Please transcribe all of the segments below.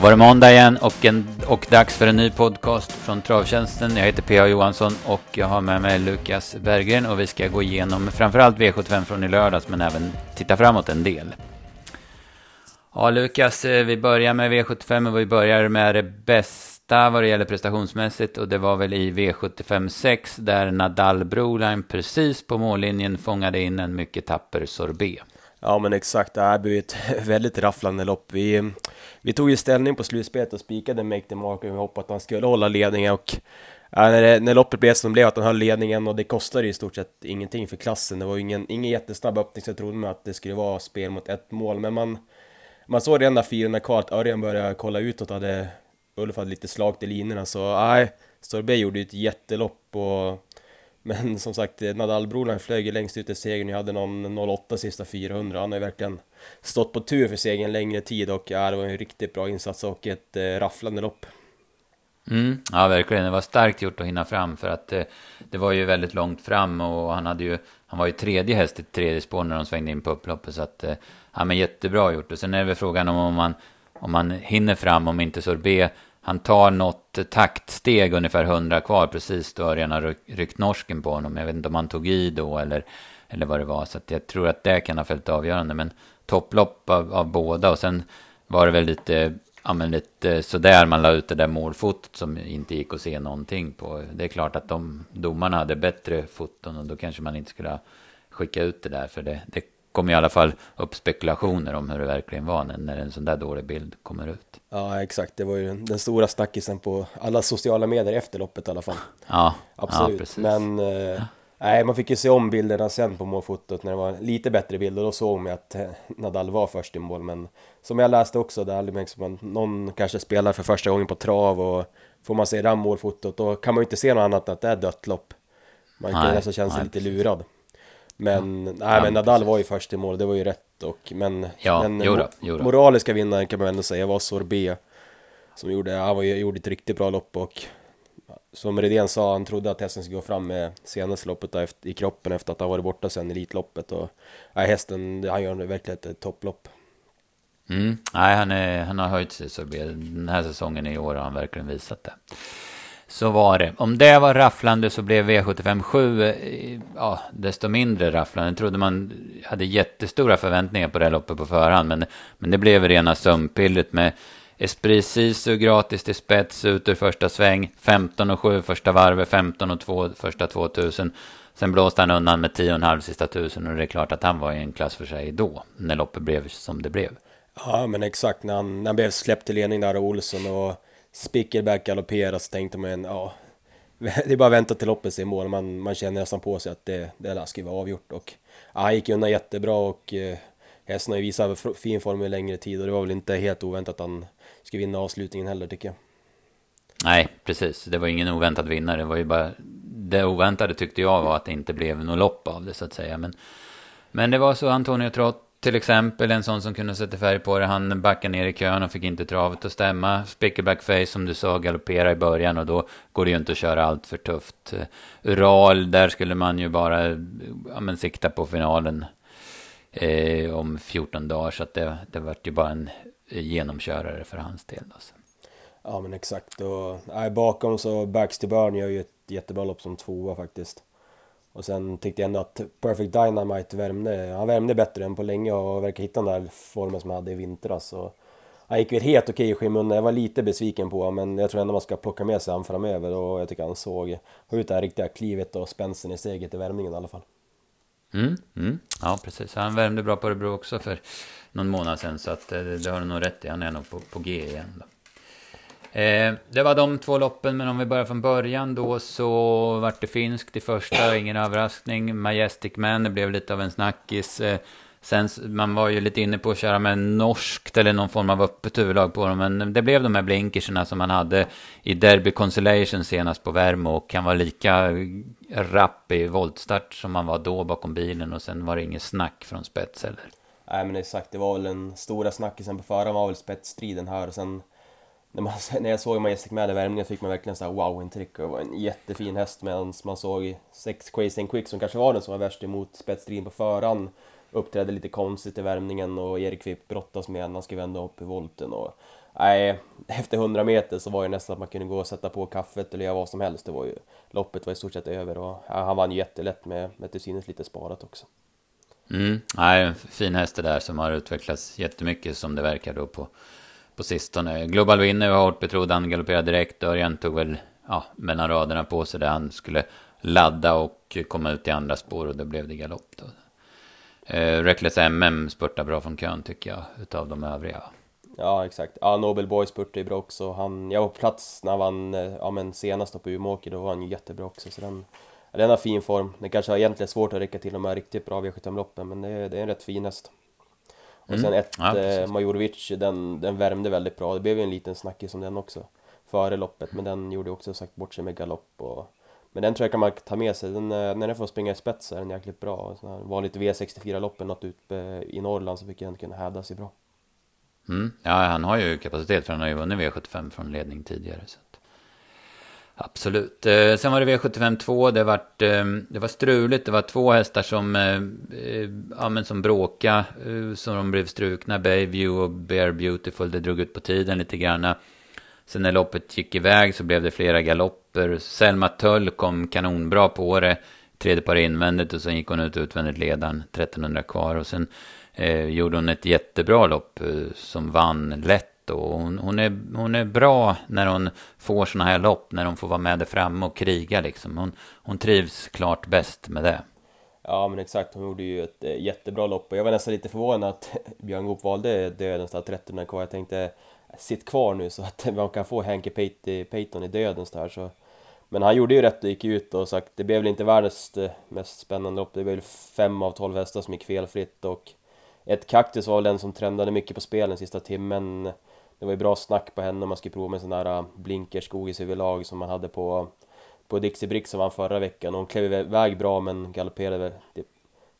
Då var det måndag igen och, en, och dags för en ny podcast från Travtjänsten. Jag heter P.A. Johansson och jag har med mig Lukas Berggren och vi ska gå igenom framförallt V75 från i lördags men även titta framåt en del. Ja, Lukas, eh, vi börjar med V75 och vi börjar med det bästa vad det gäller prestationsmässigt och det var väl i V75 6 där Nadal Broline precis på mållinjen fångade in en mycket tapper sorbet. Ja men exakt, det här blev ett väldigt rafflande lopp. Vi, vi tog ju ställning på slutspelet och spikade Make the Mark och vi hoppade att han skulle hålla ledningen och ja, när, det, när loppet blev som det blev, att han höll ledningen och det kostade i stort sett ingenting för klassen. Det var ju ingen, ingen jättesnabb öppning så jag trodde att det skulle vara spel mot ett mål. Men man, man såg redan där 400 kvar att Örjan började kolla utåt hade Ulf hade lite slag i linorna så nej, Sorbet gjorde ju ett jättelopp och men som sagt, Nadal-brorna flög ju längst ut i segern. Jag hade någon 08 sista 400. Han har ju verkligen stått på tur för segern längre tid och ja, det var en riktigt bra insats och ett eh, rafflande lopp. Mm, ja, verkligen. Det var starkt gjort att hinna fram för att eh, det var ju väldigt långt fram och han hade ju, han var ju tredje häst i tredje spår när de svängde in på upploppet så att, eh, ja men jättebra gjort. Och sen är det väl frågan om, om man, om man hinner fram, om inte Sorbet han tar något taktsteg ungefär 100 kvar precis då Örjan har ryckt norsken på honom. Jag vet inte om han tog i då eller, eller vad det var. Så jag tror att det kan ha följt avgörande. Men topplopp av, av båda och sen var det väl lite, ja men lite sådär man la ut det där målfotot som inte gick att se någonting på. Det är klart att de domarna hade bättre foton och då kanske man inte skulle skicka ut det där. För det, det kom i alla fall upp spekulationer om hur det verkligen var när, en sån där dålig bild kommer ut. Ja, exakt. Det var ju den stora snackisen på alla sociala medier efter loppet i alla fall. Ja, absolut. Ja, Men eh, nej, man fick ju se om bilderna sen på målfotot när det var lite bättre bilder. Då såg man att eh, Nadal var först i mål. Men som jag läste också, det märks man någon kanske spelar för första gången på trav och får man se det här målfotot då kan man ju inte se något annat än att det är dött lopp. Man kan nästan känna sig lite lurad. Men, ja. nej, men Nadal var ju först i mål, det var ju rätt. Och, men ja, den jodå, jodå. moraliska vinnaren kan man ändå säga var Sorbet. Som gjorde, han var, gjorde ett riktigt bra lopp och som Redén sa, han trodde att hästen skulle gå fram med senaste loppet efter, i kroppen efter att ha varit borta sen Elitloppet. Och nej, hästen, han gör verkligen ett topplopp. Mm. Nej, han, är, han har höjt sig så den här säsongen i år har han verkligen visat det. Så var det. Om det var rafflande så blev V75 7 eh, ja, desto mindre rafflande. Jag trodde man hade jättestora förväntningar på det här loppet på förhand. Men, men det blev rena sömnpillret med Esprit Sisu gratis till spets ut ur första sväng. 15 och 7 första varvet, 15 och 2 första 2000. Sen blåste han undan med 10,5 sista tusen och det är klart att han var i en klass för sig då. När loppet blev som det blev. Ja men exakt när han, när han blev släppt till ledning där av Olsson och Spickelback galopperar så tänkte man ja, det är bara att vänta till loppet är i mål. Man, man känner nästan på sig att det, det ska vara avgjort. Och, ja, han gick undan jättebra och eh, hästen har ju visat fin form i längre tid och det var väl inte helt oväntat att han skulle vinna avslutningen heller tycker jag. Nej, precis. Det var ingen oväntad vinnare. Det var ju bara det oväntade tyckte jag var att det inte blev något lopp av det så att säga. Men, men det var så Antonio Trott till exempel en sån som kunde sätta färg på det. Han backade ner i kön och fick inte travet att stämma. Spickerback face som du sa galopperar i början och då går det ju inte att köra allt för tufft. Ural, där skulle man ju bara ja, men, sikta på finalen eh, om 14 dagar. Så att det, det vart ju bara en genomkörare för hans del. Alltså. Ja men exakt. Och, nej, bakom så Baxter Burn gör ju ett jättebra lopp som tvåa faktiskt. Och sen tyckte jag ändå att Perfect Dynamite värmde, han värmde bättre än på länge och verkar hitta den där formen som han hade i vintras. Och han gick väl helt okej i skymundan, jag var lite besviken på honom men jag tror ändå man ska plocka med sig honom framöver och jag tycker han såg ut det här riktiga klivet och spänsten i steget i värmningen i alla fall. Mm, mm. Ja, precis. Han värmde bra på Örebro också för någon månad sedan så att eh, det har du nog rätt i. Han är nog på, på G igen då. Eh, det var de två loppen, men om vi börjar från början då så vart det finskt i första, ingen överraskning. Majestic Man, det blev lite av en snackis. Eh, sen, man var ju lite inne på att köra med norskt eller någon form av öppet huvudlag på dem, men det blev de här blinkerserna som man hade i Derby Consolation senast på Värmo och kan vara lika rapp i voltstart som man var då bakom bilen och sen var det inget snack från spets heller. Nej men exakt, det var väl den stora snackisen på förhand var väl spetsstriden här och sen när, man, när jag såg Majestic Mad i värmningen fick man verkligen såhär wow-intryck och det var en jättefin häst medan man såg Sex Crazy and Quick som kanske var den som var värst emot spetsstriden på förhand uppträdde lite konstigt i värmningen och Erik fick brottas med när han skulle vända upp i volten och nej, efter 100 meter så var det nästan att man kunde gå och sätta på kaffet eller göra vad som helst. Det var ju, loppet var i stort sett över och ja, han vann jättelätt med, med till synes lite sparat också. Mm, nej, en fin häst det där som har utvecklats jättemycket som det verkar då på, på sistone. Global Winner var hårt betrodd, han galopperade direkt. Örjan tog väl ja, mellan raderna på sig där han skulle ladda och komma ut i andra spår och då blev det galopp. Då. Eh, Reckless MM spurtar bra från kön tycker jag, utav de övriga. Ja, exakt. Ja, Nobel Boy spurtade ju bra också. Han, jag var på plats när han vann eh, ja, men senast på Umeåker, då var han ju jättebra också. Så den, den har fin form. Den kanske har egentligen svårt att räcka till de här riktigt bra V75-loppen, men det det är en rätt fin häst. Och sen mm. ett ja, eh, Majorovic, den, den värmde väldigt bra. Det blev ju en liten snackis om den också före loppet, men den gjorde också sagt bort sig med galopp och men den tror jag kan man ta med sig, den, eh, när den får springa i spets så är den jäkligt bra. Vanligt V64-lopp eller något ute i Norrland så fick den kunna hävda sig bra. Mm. Ja, han har ju kapacitet för han har ju vunnit V75 från ledning tidigare. Så. Absolut. Eh, sen var det V75 2. Det, vart, eh, det var struligt. Det var två hästar som, eh, eh, ja, men som bråkade. Eh, som de blev strukna. Bayview och Bear Beautiful. Det drog ut på tiden lite grann. Sen när loppet gick iväg så blev det flera galopper. Selma Töll kom kanonbra på det. Tredje par invändigt och sen gick hon ut utvändigt ledan. 1300 kvar. Och sen eh, gjorde hon ett jättebra lopp som vann lätt. Och hon, hon, är, hon är bra när hon får sådana här lopp. När hon får vara med där framme och kriga liksom. Hon, hon trivs klart bäst med det. Ja men exakt, hon gjorde ju ett eh, jättebra lopp och jag var nästan lite förvånad att Björn Goop valde dödens där 1300 kvar. Jag tänkte sitt kvar nu så att man kan få Henke Payton i dödens där så men han gjorde ju rätt och gick ut och sagt det blev väl inte världens eh, mest spännande lopp. Det blev fem av tolv hästar som gick felfritt och ett Kaktus var väl den som trendade mycket på spel den sista timmen. Det var ju bra snack på henne om man skulle prova med sån där eh, blinkerskogis överlag som man hade på, på Dixie Brix som vann förra veckan. Hon klev iväg bra men galopperade typ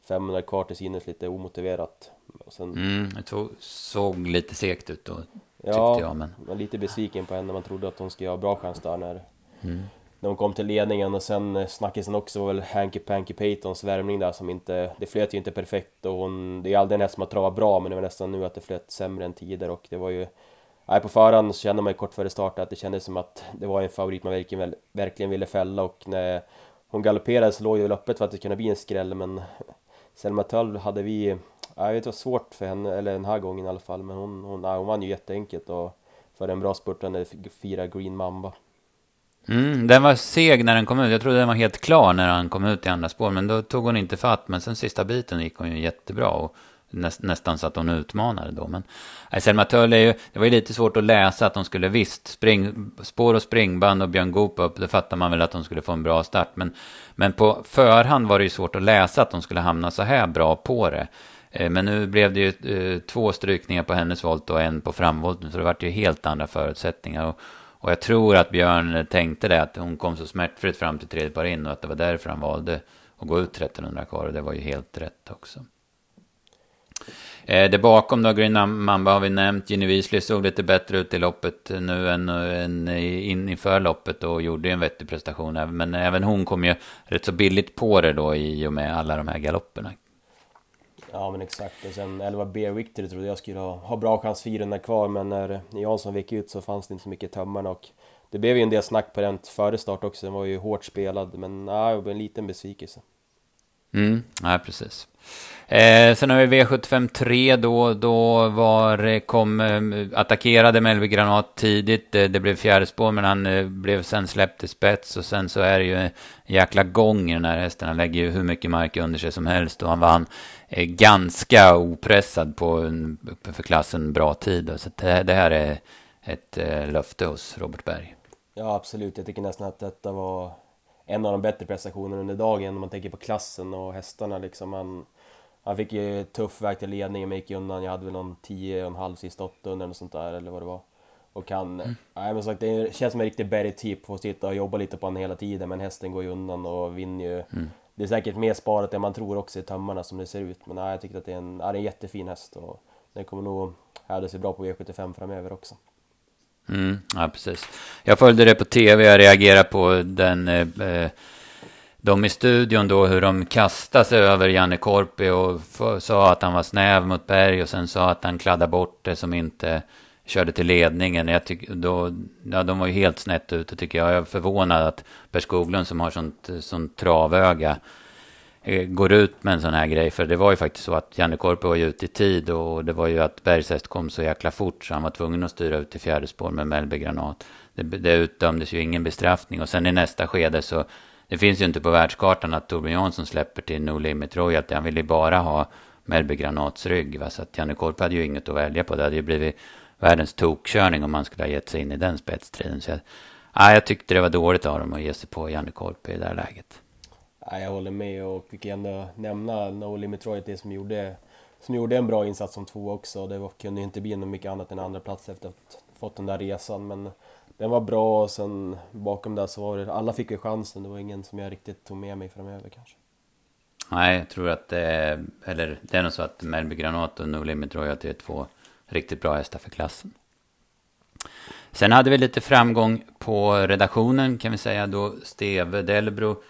500 kvar till synes lite omotiverat. Och sen... Mm, det såg lite segt ut då, ja, jag. Men... var lite besviken på henne. Man trodde att hon skulle ha bra chans där när, mm. när hon kom till ledningen. Och sen eh, snackisen också var väl Hanky Panky Paytons värmning där som inte... Det flöt ju inte perfekt och hon... Det är aldrig en häst som har travat bra men det var nästan nu att det flöt sämre än tidigare och det var ju... Nej, på förhand så kände man ju kort före start att det kändes som att det var en favorit man verkligen, verkligen ville fälla och när hon galopperade så låg det väl öppet för att det kunde bli en skräll men Selma Töll hade vi jag vet det var svårt för henne, eller den här gången i alla fall, men hon, hon, nej, hon vann ju jätteenkelt och för en bra spurtande fyra Green Mamba. Mm, den var seg när den kom ut. Jag trodde den var helt klar när han kom ut i andra spår, men då tog hon inte fatt. Men sen sista biten gick hon ju jättebra och näst, nästan så att hon utmanade då. Men nej, Selma Töll är ju, det var ju lite svårt att läsa att hon skulle visst, spring, spår och springband och Björn Goop upp, det fattar man väl att hon skulle få en bra start. Men, men på förhand var det ju svårt att läsa att hon skulle hamna så här bra på det. Eh, men nu blev det ju eh, två strykningar på hennes volt och en på framvolten. Så det vart ju helt andra förutsättningar. Och, och jag tror att Björn tänkte det, att hon kom så smärtfritt fram till tredje par in. Och att det var därför han valde att gå ut 1300 kvar. Och det var ju helt rätt också. Eh, det bakom då, Green Mamba har vi nämnt. Ginny Weasley såg lite bättre ut i loppet nu än, än in inför loppet och gjorde en vettig prestation. Men även hon kom ju rätt så billigt på det då i och med alla de här galopperna. Ja men exakt, och sen 11 B Victory trodde jag skulle ha, ha bra chans 400 kvar men när Jansson vek ut så fanns det inte så mycket tömmarna och det blev ju en del snack på den före start också, den var ju hårt spelad men nej, det blev en liten besvikelse. Mm, nej precis. Eh, sen har vi V75 3 då, då var, kom, eh, attackerade Melby Granat tidigt. Det, det blev fjärde spår men han eh, blev sen släppt i spets och sen så är det ju en jäkla gång i den här hästen. Han lägger ju hur mycket mark under sig som helst och han vann eh, ganska opressad på en, för klassen bra tid. Så det, det här är ett eh, löfte hos Robert Berg. Ja absolut, jag tycker nästan att detta var en av de bättre prestationerna under dagen om man tänker på klassen och hästarna liksom. Han, han fick ju tuff väg till ledningen men gick undan. Jag hade väl någon 10 och en halv sista 800 eller sånt där eller vad det var. Och han, mm. nej men sagt det känns som en riktig berg-typ. Får sitta och jobba lite på honom hela tiden men hästen går ju undan och vinner ju. Mm. Det är säkert mer sparat än man tror också i tömmarna som det ser ut. Men nej, jag tycker att det är en, är en jättefin häst och den kommer nog hävda sig bra på V75 framöver också. Mm, ja, precis. Jag följde det på tv, jag reagerade på den... Eh, eh, de i studion då, hur de kastade sig över Janne Korpi och sa att han var snäv mot Berg och sen sa att han kladdade bort det som inte körde till ledningen. Jag tyck, då, ja, de var ju helt snett ute tycker jag. Jag är förvånad att Per Skoglund som har sånt, sånt travöga Eh, går ut med en sån här grej. För det var ju faktiskt så att Janne Korpi var ju ute i tid och det var ju att Bergsäst kom så jäkla fort så han var tvungen att styra ut till fjärde spår med Mellby Granat. Det, det utdömdes ju ingen bestraffning och sen i nästa skede så det finns ju inte på världskartan att Torbjörn Jansson släpper till No Limit Royalty. Han ville ju bara ha Mellby Granats rygg. Va? Så att Janne Korpi hade ju inget att välja på. Det hade ju blivit världens tokkörning om man skulle ha gett sig in i den spetstriden. Så jag, ja, jag tyckte det var dåligt av dem att ge sig på Janne Korpi i det här läget. Ja, jag håller med och vi kan ändå nämna No Limit Royalty som gjorde, som gjorde en bra insats som två också. Det var, kunde inte bli något mycket annat än andra plats efter att ha fått den där resan. Men den var bra och sen bakom där så var det, alla fick ju chansen. Det var ingen som jag riktigt tog med mig framöver kanske. Nej, jag tror att det är, eller det är nog så att Mellby Granat och No Limit Royalty är två riktigt bra hästar för klassen. Sen hade vi lite framgång på redaktionen kan vi säga då Steve Delbro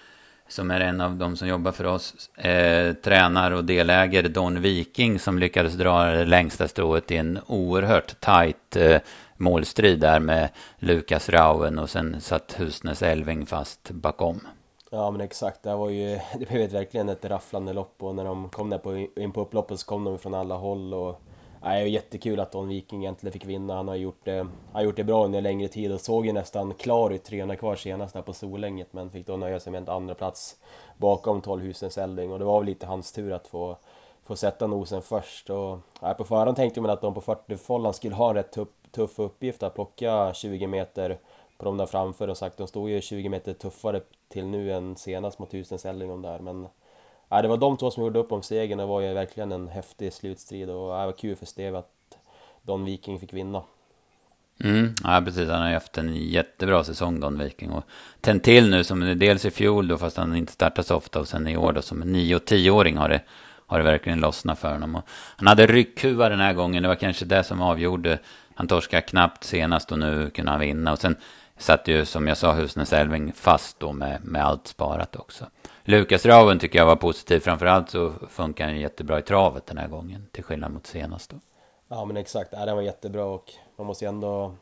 som är en av de som jobbar för oss, eh, tränar och deläger Don Viking som lyckades dra det längsta strået i en oerhört tajt eh, målstrid där med Lukas Rauen och sen satt Husnes Elving fast bakom. Ja men exakt, det var ju det blev verkligen ett rafflande lopp och när de kom där på, in på upploppet så kom de från alla håll och det är jättekul att Don Viking äntligen fick vinna. Han har gjort det, har gjort det bra under längre tid och såg ju nästan klar ut 300 kvar senast där på Solänget men fick då nöja sig med en andra plats bakom 12 husens Elding och det var väl lite hans tur att få, få sätta nosen först. Och, ja, på förhand tänkte man att de på 40-fållan skulle ha en rätt tuff, tuff uppgift att plocka 20 meter på de där framför och sagt de stod ju 20 meter tuffare till nu än senast mot husens Elding där men ja, det var de två som gjorde upp om segern. Det var ju verkligen en häftig slutstrid och det var kul för Steve att Don Viking fick vinna. Mm, ja, precis. Han har ju haft en jättebra säsong, Don Viking. Och tänt till nu, som dels i fjol då, fast han inte startar så ofta, och sen i år då, som 9 och 10-åring har det, har det verkligen lossnat för honom. Och han hade ryckhuva den här gången, det var kanske det som avgjorde. Han torskade knappt senast och nu kunde han vinna. Och sen satt ju, som jag sa, Husnäs Elving fast då med, med allt sparat också. Lukas Raven tycker jag var positiv. Framförallt så funkar han jättebra i travet den här gången. Till skillnad mot senast då. Ja men exakt, ja, den var jättebra och man måste ju ändå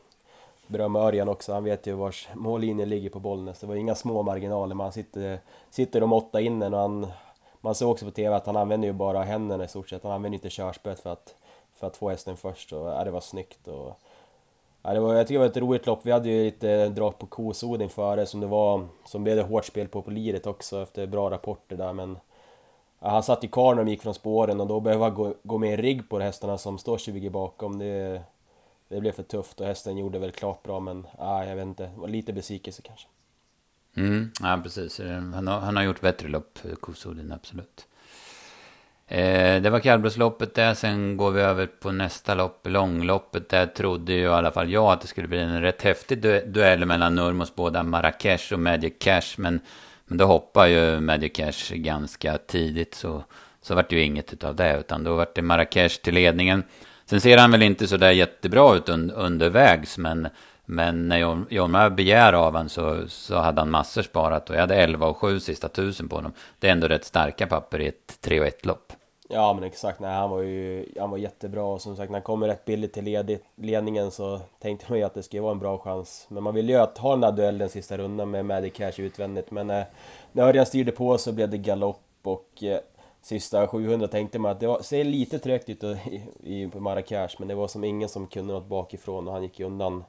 berömma Örjan också. Han vet ju vars mållinjen ligger på Bollnäs. Det var inga små marginaler. Man sitter, sitter de åtta inne och han... Man såg också på TV att han använder ju bara händerna i stort sett. Han använder inte körspöet för att, för att få hästen först. Och, ja, det var snyggt. Och, Ja, det var, jag tycker det var ett roligt lopp. Vi hade ju lite drag på kosoding före som det var, som blev det hårt spel på på liret också efter bra rapporter där men ja, Han satt i kvar när de gick från spåren och då behöva han gå, gå med i rigg på hästarna som står 20 bakom. Det, det blev för tufft och hästen gjorde väl klart bra men ja, jag vet inte, det var lite besvikelse kanske. Mm, ja precis, han har, han har gjort bättre lopp, Kosodin absolut. Eh, det var kallblodsloppet där, sen går vi över på nästa lopp, långloppet. Där trodde ju i alla fall jag att det skulle bli en rätt häftig du duell mellan Nurmos båda Marrakesh och Magic Cash. Men, men då hoppar ju Magic Cash ganska tidigt så, så vart det ju inget utav det. Utan då vart det Marrakesh till ledningen. Sen ser han väl inte så där jättebra ut un, undervägs, men, men när Jorma begär av honom så, så hade han massor sparat och jag hade 11 och 7 sista tusen på honom. Det är ändå rätt starka papper i ett 3 och 1 lopp. Ja men exakt, nej, han var ju han var jättebra och som sagt när han kommer rätt billigt till ledningen så tänkte man ju att det skulle vara en bra chans. Men man ville ju att ha den där duellen sista rundan med Maddie Cash utvändigt men eh, när Örjan styrde på så blev det galopp och eh, sista 700 tänkte man att det var, ser lite trögt ut i, i Marrakesh men det var som ingen som kunde något bakifrån och han gick ju undan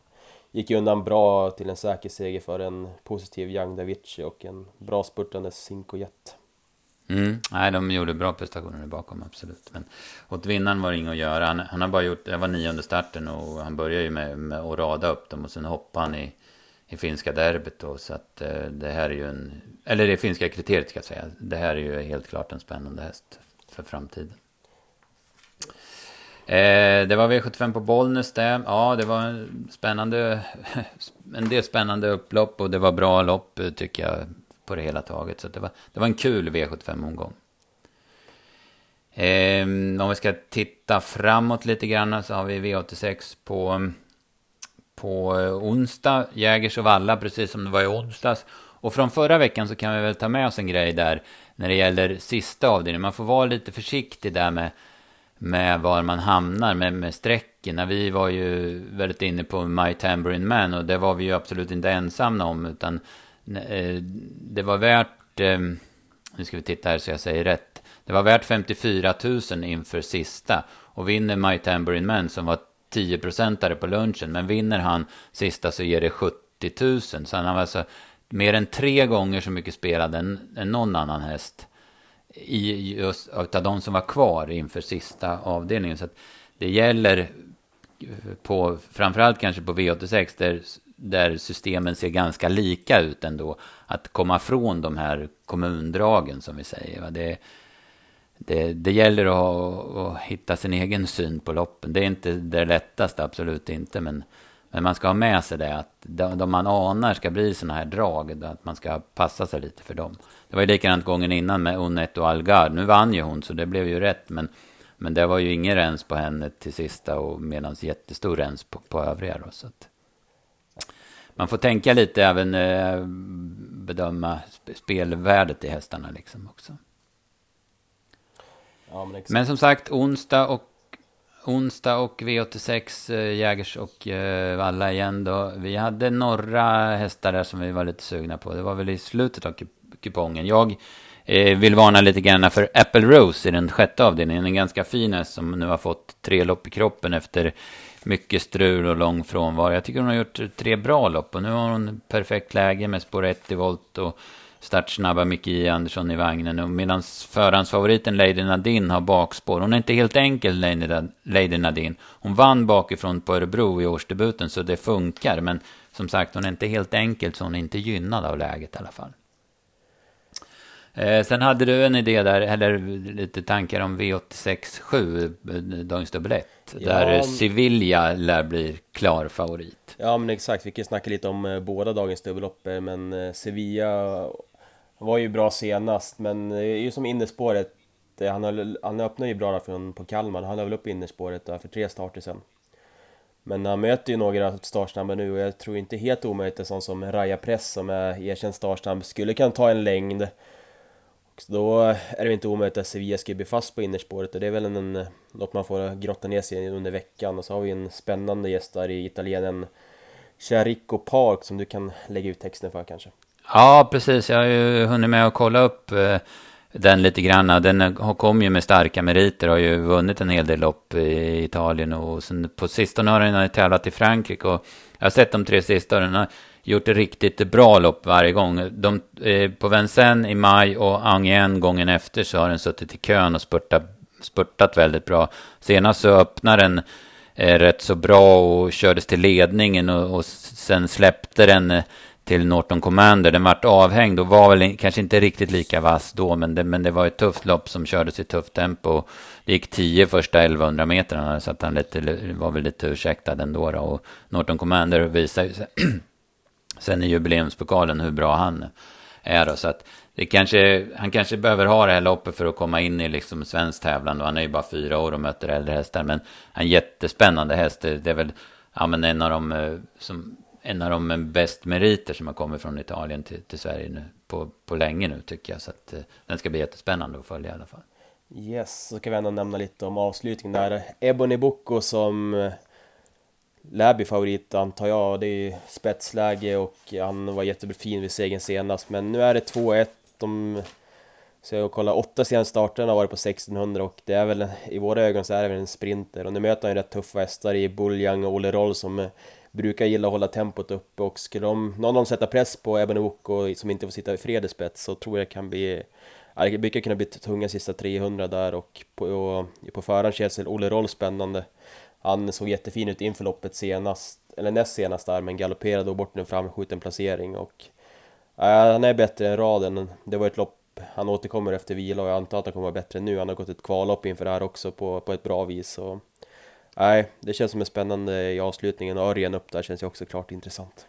gick undan bra till en säker seger för en positiv Young Davici och en bra spurtande Cinco Jet. Mm. Nej, de gjorde bra prestationer bakom, absolut. Men åt vinnaren var det inget att göra. Han, han har bara gjort, det var nionde starten och han började ju med, med att rada upp dem och sen hoppade han i, i finska derbyt då. Så att eh, det här är ju en, eller det finska kriteriet ska jag säga. Det här är ju helt klart en spännande häst för framtiden. Eh, det var V75 på Bollnäs det. Ja, det var en spännande, en del spännande upplopp och det var bra lopp eh, tycker jag på det hela taget. Så det var, det var en kul V75-omgång. Eh, om vi ska titta framåt lite grann så har vi V86 på, på eh, onsdag. Jägers och Valla, precis som det var i onsdags. Och från förra veckan så kan vi väl ta med oss en grej där när det gäller sista avdelningen. Man får vara lite försiktig där med, med var man hamnar med, med streck vi var ju väldigt inne på My Tambourine Man och det var vi ju absolut inte ensamma om. Utan Eh, det var värt, ehm, nu ska vi titta här så jag säger rätt. Det var värt 54 000 inför sista. Och vinner My Tambourine Man som var 10-procentare på lunchen. Men vinner han sista så ger det 70 000. Så han var alltså mer än tre gånger så mycket spelad än, än någon annan häst. I just av de som var kvar inför sista avdelningen. Så att det gäller på, framförallt kanske på V86 där, där systemen ser ganska lika ut ändå. Att komma från de här kommundragen som vi säger. Det, det, det gäller att, att, hitta sin egen syn på loppen. Det är inte det lättaste, absolut inte. Men, men man ska ha med sig det att de, de man anar ska bli sådana här drag, att man ska passa sig lite för dem. Det var ju likadant gången innan med Unet och Algard. Nu vann ju hon, så det blev ju rätt. Men, men det var ju ingen rens på henne till sista och medan jättestor rens på, på övriga. Då, så att man får tänka lite även eh, bedöma spelvärdet i hästarna liksom också. Ja, men, men, som sagt, onsdag och, onsdag och V86 eh, Jägers och eh, Valla igen då. Vi hade några hästar där som vi var lite sugna på. Det var väl i slutet av kupongen. Jag eh, vill varna lite grann för Apple Rose i den sjätte avdelningen. En ganska fin häst som nu har fått tre lopp i kroppen efter mycket strul och lång frånvaro. Jag tycker hon har gjort tre bra lopp och nu har hon perfekt läge med spår 1 i volt och startsnabba Micke J. E. Andersson i vagnen. Medan förhandsfavoriten Lady Nadine har bakspår. Hon är inte helt enkel, Lady Nadine. Hon vann bakifrån på Örebro i årsdebuten, så det funkar. Men som sagt, hon är inte helt enkel, så hon är inte gynnad av läget i alla fall. Eh, sen hade du en idé där, eller lite tankar om V86 7, dagens dubbel 1. Ja, där Sevilla lär bli klar favorit. Ja men exakt, vi kan snacka lite om eh, båda dagens dubbellopp. Men eh, Sevilla var ju bra senast, men det är ju som innerspåret. Han, har, han öppnade ju bra från, på Kalmar, han har väl upp innerspåret där för tre starter sen. Men han möter ju några startsnabba nu och jag tror inte helt omöjligt att sån som Raja Press som är erkänd startsnabb skulle kunna ta en längd. Så då är det inte omöjligt att Sevilla ska bli fast på innerspåret och det är väl en, en, något man får grotta ner sig i under veckan. Och så har vi en spännande gäst där i italienen Charico Park som du kan lägga ut texten för kanske. Ja, precis. Jag har ju hunnit med att kolla upp eh, den lite grann. Den kom ju med starka meriter, har ju vunnit en hel del lopp i Italien och sen på sistone har den tävlat i Frankrike. Och jag har sett de tre sista den har gjort ett riktigt bra lopp varje gång. De, eh, på Vincennes i maj och Angien gången efter så har den suttit i kön och spurtat, spurtat väldigt bra. Senast så öppnade den eh, rätt så bra och kördes till ledningen och, och sen släppte den eh, till Norton Commander. Den vart avhängd och var väl kanske inte riktigt lika vass då, men det, men det var ett tufft lopp som kördes i tufft tempo. Det gick 10 första 1100 metrarna, så att han lite, var väl lite ursäktad ändå. Då. Och Norton Commander visade ju sen i jubileumspokalen hur bra han är. Då, så att det kanske, han kanske behöver ha det här loppet för att komma in i liksom svensk tävlan. Och han är ju bara fyra år och möter äldre hästar. Men en jättespännande häst. Det är väl ja, men en av de eh, som en av de bäst meriter som har kommit från Italien till, till Sverige nu på, på länge nu tycker jag. Så att eh, den ska bli jättespännande att följa i alla fall. Yes, så kan vi ändå nämna lite om avslutningen där. Ebony Bocco som eh, Läby favorit antar jag. Det är spetsläge och han var jättefin vid segern senast. Men nu är det 2-1. De så jag kollar åtta senaste starterna har varit på 1600 och det är väl i våra ögon så är det väl en sprinter och nu möter han ju rätt tuffa hästar i Buljang och Olle Roll som eh, brukar gilla att hålla tempot uppe och skulle de, någon av dem sätta press på Eben och som inte får sitta i fred i spets så tror jag det kan bli det brukar kunna bli tunga sista 300 där och på, och, på förhand känns Olle Roll spännande. Han såg jättefin ut inför loppet senast, eller näst senast där, men galopperade då bort en framskjuten placering och äh, han är bättre än raden. Det var ett lopp, han återkommer efter vila och jag antar att han kommer vara bättre nu. Han har gått ett kvallopp inför det här också på, på ett bra vis. Och, nej, det känns som en spännande i avslutningen och Örjan upp där känns ju också klart intressant.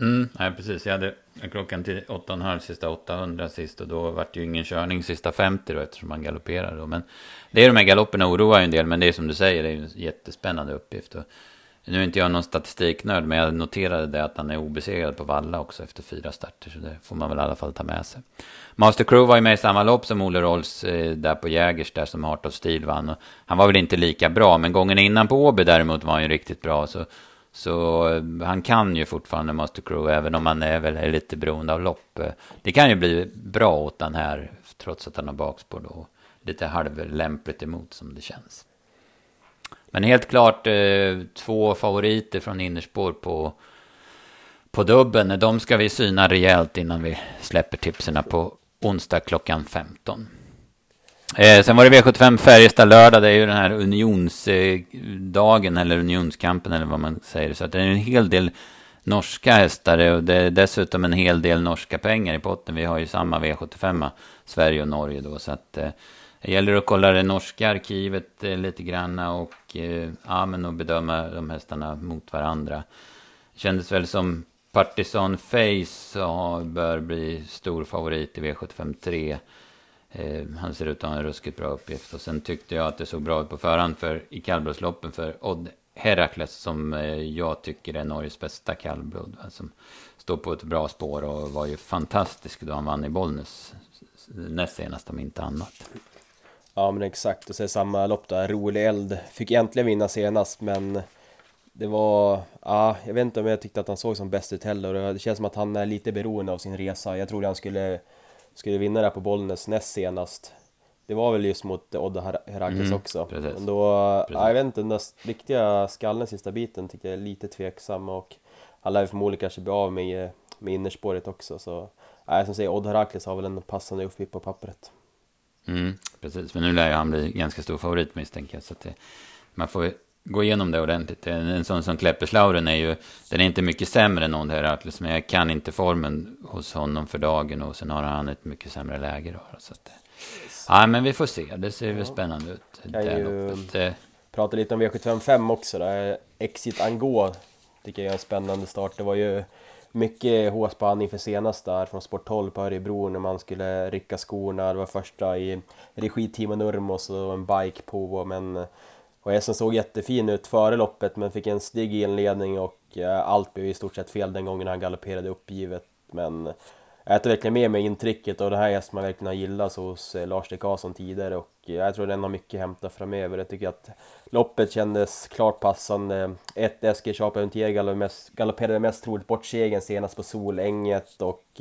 Mm, nej, precis. Jag hade klockan till 8,5 sista 800 sist och då var det ju ingen körning sista 50 då eftersom man galopperade då. Men det är de här galopperna oroar ju en del, men det är som du säger, det är ju en jättespännande uppgift. Och nu är inte jag någon statistiknörd, men jag noterade det att han är obesegrad på Valla också efter fyra starter. Så det får man väl i alla fall ta med sig. Master Crew var ju med i samma lopp som Olle Rolls eh, där på Jägers, där som Heart of Steel vann. Och han var väl inte lika bra, men gången innan på Åby däremot var han ju riktigt bra. Så, så eh, han kan ju fortfarande Master Crew, även om han är väl lite beroende av lopp. Eh, det kan ju bli bra åt den här, trots att han har bakspår då. Lite halvlämpligt emot som det känns. Men helt klart eh, två favoriter från innerspår på, på dubben. De ska vi syna rejält innan vi släpper tipserna på onsdag klockan 15. Eh, sen var det V75 Färjestad lördag. Det är ju den här unionsdagen eh, eller unionskampen eller vad man säger. Så att det är en hel del norska hästar och det är dessutom en hel del norska pengar i potten. Vi har ju samma V75, Sverige och Norge då. Så att eh, det gäller att kolla det norska arkivet eh, lite grann och, eh, ja, men och bedöma de hästarna mot varandra. Det kändes väl som Partisan Face bör bli stor favorit i V75 3. Eh, han ser ut att ha en ruskigt bra uppgift. Och sen tyckte jag att det såg bra ut på förhand för, i kallblodsloppen för Odd Herakles som eh, jag tycker är Norges bästa kallblod. Som står på ett bra spår och var ju fantastisk då han vann i Bollnäs näst senast om inte annat. Ja men exakt, och så är samma lopp där, Rolig Eld fick egentligen vinna senast men det var, ja, jag vet inte om jag tyckte att han såg som bäst ut heller och det känns som att han är lite beroende av sin resa. Jag trodde han skulle, skulle vinna där på Bollnäs näst senast. Det var väl just mot Odda Herakles mm, också. Precis. Men då, ja, jag vet inte, den där riktiga skallen sista biten tycker jag är lite tveksam och han lär förmodligen kanske bli av med, med innerspåret också så, ja, som säger, Odda Herakles har väl en passande uppgift på pappret. Mm, precis, men nu lär ju han bli ganska stor favorit misstänker jag. Så att det, man får gå igenom det ordentligt. En, en sån som Klepperslauren är ju, den är inte mycket sämre än Herakles, men jag kan inte formen hos honom för dagen och sen har han ett mycket sämre läge då. Så att, ja, men vi får se, det ser väl spännande ut. Jag kan ju eh. prata lite om V755 också då. Exit Angå tycker jag är en spännande start. Det var ju mycket han inför senast där från Sport 12 på Örebro när man skulle rycka skorna. Det var första i regi Timo Nurmos och en bike på men och hästen såg jättefin ut före loppet men fick en stig inledning och eh, allt blev i stort sett fel den gången han galopperade uppgivet. Men jag tar verkligen med mig intrycket och det här hästen man verkligen har gillat hos eh, Lars de Karlsson tidigare och eh, jag tror den har mycket att hämta framöver. Jag tycker att loppet kändes klart passande. Ett Eskil Chape galopperade mest troligt bort segern senast på Solänget och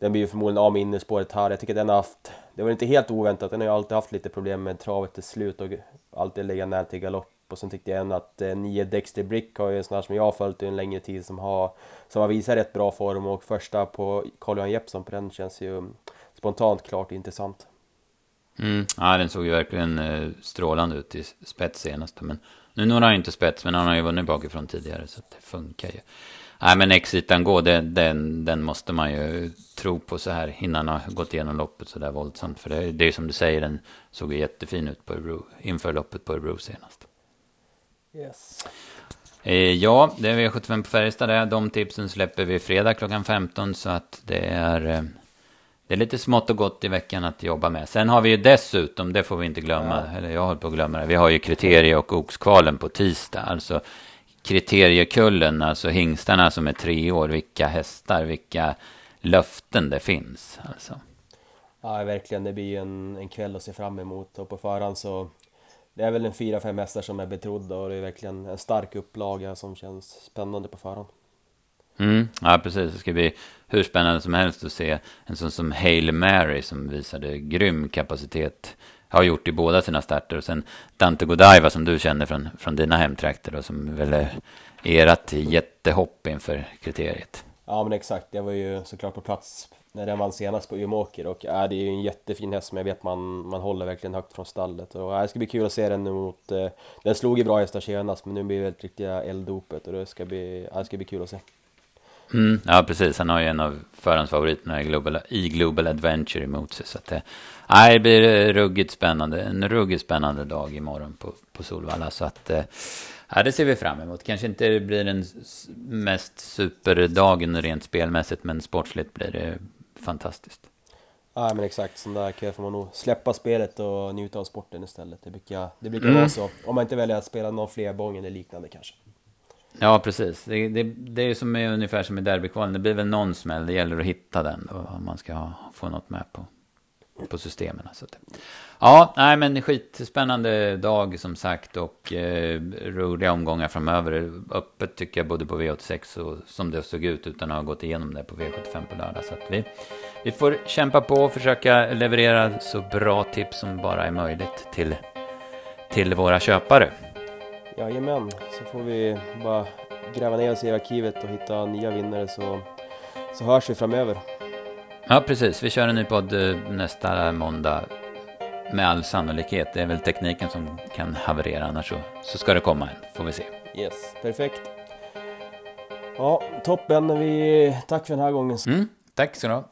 den blir ju förmodligen av med innerspåret här. Jag tycker den har haft, det var inte helt oväntat, den har ju alltid haft lite problem med travet till slut och alltid lägga ner till galopp. Och sen tyckte jag ändå att eh, nio Dexter Brick har ju en sån här som jag har följt en längre tid som har, som har visat rätt bra form och första på Carl-Johan Jeppsson på den känns ju mm, spontant klart intressant. Mm, ja, den såg ju verkligen eh, strålande ut i spets senast. Men nu når han ju inte spets, men han har ju vunnit bakifrån tidigare så det funkar ju. Nej, men Exitan gå, den, den, den måste man ju tro på så här innan har gått igenom loppet så där våldsamt. För det, det är som du säger, den såg jättefin ut på Örebro, inför loppet på Örebro senast. Yes. Eh, ja, det är V75 på Färjestad där. De tipsen släpper vi fredag klockan 15 så att det är eh, det är lite smått och gott i veckan att jobba med. Sen har vi ju dessutom, det får vi inte glömma, ja. eller jag håller på att glömma det, vi har ju kriterie och oxkvalen på tisdag. Alltså kriteriekullen, alltså hingstarna som är tre år, vilka hästar, vilka löften det finns. Alltså. Ja, verkligen. Det blir en, en kväll att se fram emot och på förhand så det är väl en fyra, fem hästar som är betrodda och det är verkligen en stark upplaga som känns spännande på förhand. Mm, ja, precis. Det ska bli hur spännande som helst att se en sån som Hail Mary som visade grym kapacitet. Har gjort i båda sina starter. Och sen Dante Godiva som du känner från, från dina hemtrakter och som väl är ert jättehopp inför kriteriet. Ja men exakt, jag var ju såklart på plats när den vann senast på Umeåker och äh, det är ju en jättefin häst som jag vet man, man håller verkligen högt från stallet och äh, det ska bli kul att se den nu mot äh, den slog ju bra hästar senast men nu blir det ett riktiga elddopet och det ska bli, äh, det ska bli kul att se. Mm, ja, precis. Han har ju en av förhandsfavoriterna i Global, i Global Adventure emot sig. Så att det, nej, det blir ruggigt spännande. En ruggigt spännande dag imorgon på, på Solvalla. Så att, eh, ja, det ser vi fram emot. Kanske inte blir den mest superdagen rent spelmässigt, men sportsligt blir det fantastiskt. Ja men exakt, sån där kväll får man nog släppa spelet och njuta av sporten istället. Det brukar, det brukar Mm. vara så. Om man inte väljer att spela någon flerbång eller liknande kanske. Ja, precis. Det, det, det är ju som är ungefär som i derbykvalen. Det blir väl någon smäll. Det gäller att hitta den då, om man ska ha, få något med på, på systemen. Så att, ja, nej men skitspännande dag som sagt och eh, roliga omgångar framöver. Öppet tycker jag både på V86 och som det såg ut utan att ha gått igenom det på V75 på lördag. Så att vi, vi får kämpa på och försöka leverera så bra tips som bara är möjligt till, till våra köpare. Jajamän, så får vi bara gräva ner oss i arkivet och hitta nya vinnare så, så hörs vi framöver. Ja, precis. Vi kör en ny podd eh, nästa måndag. Med all sannolikhet. Det är väl tekniken som kan haverera, annars så, så ska det komma en. Får vi se. Yes, perfekt. Ja, toppen. Vi, tack för den här gången. Mm, tack så du ha.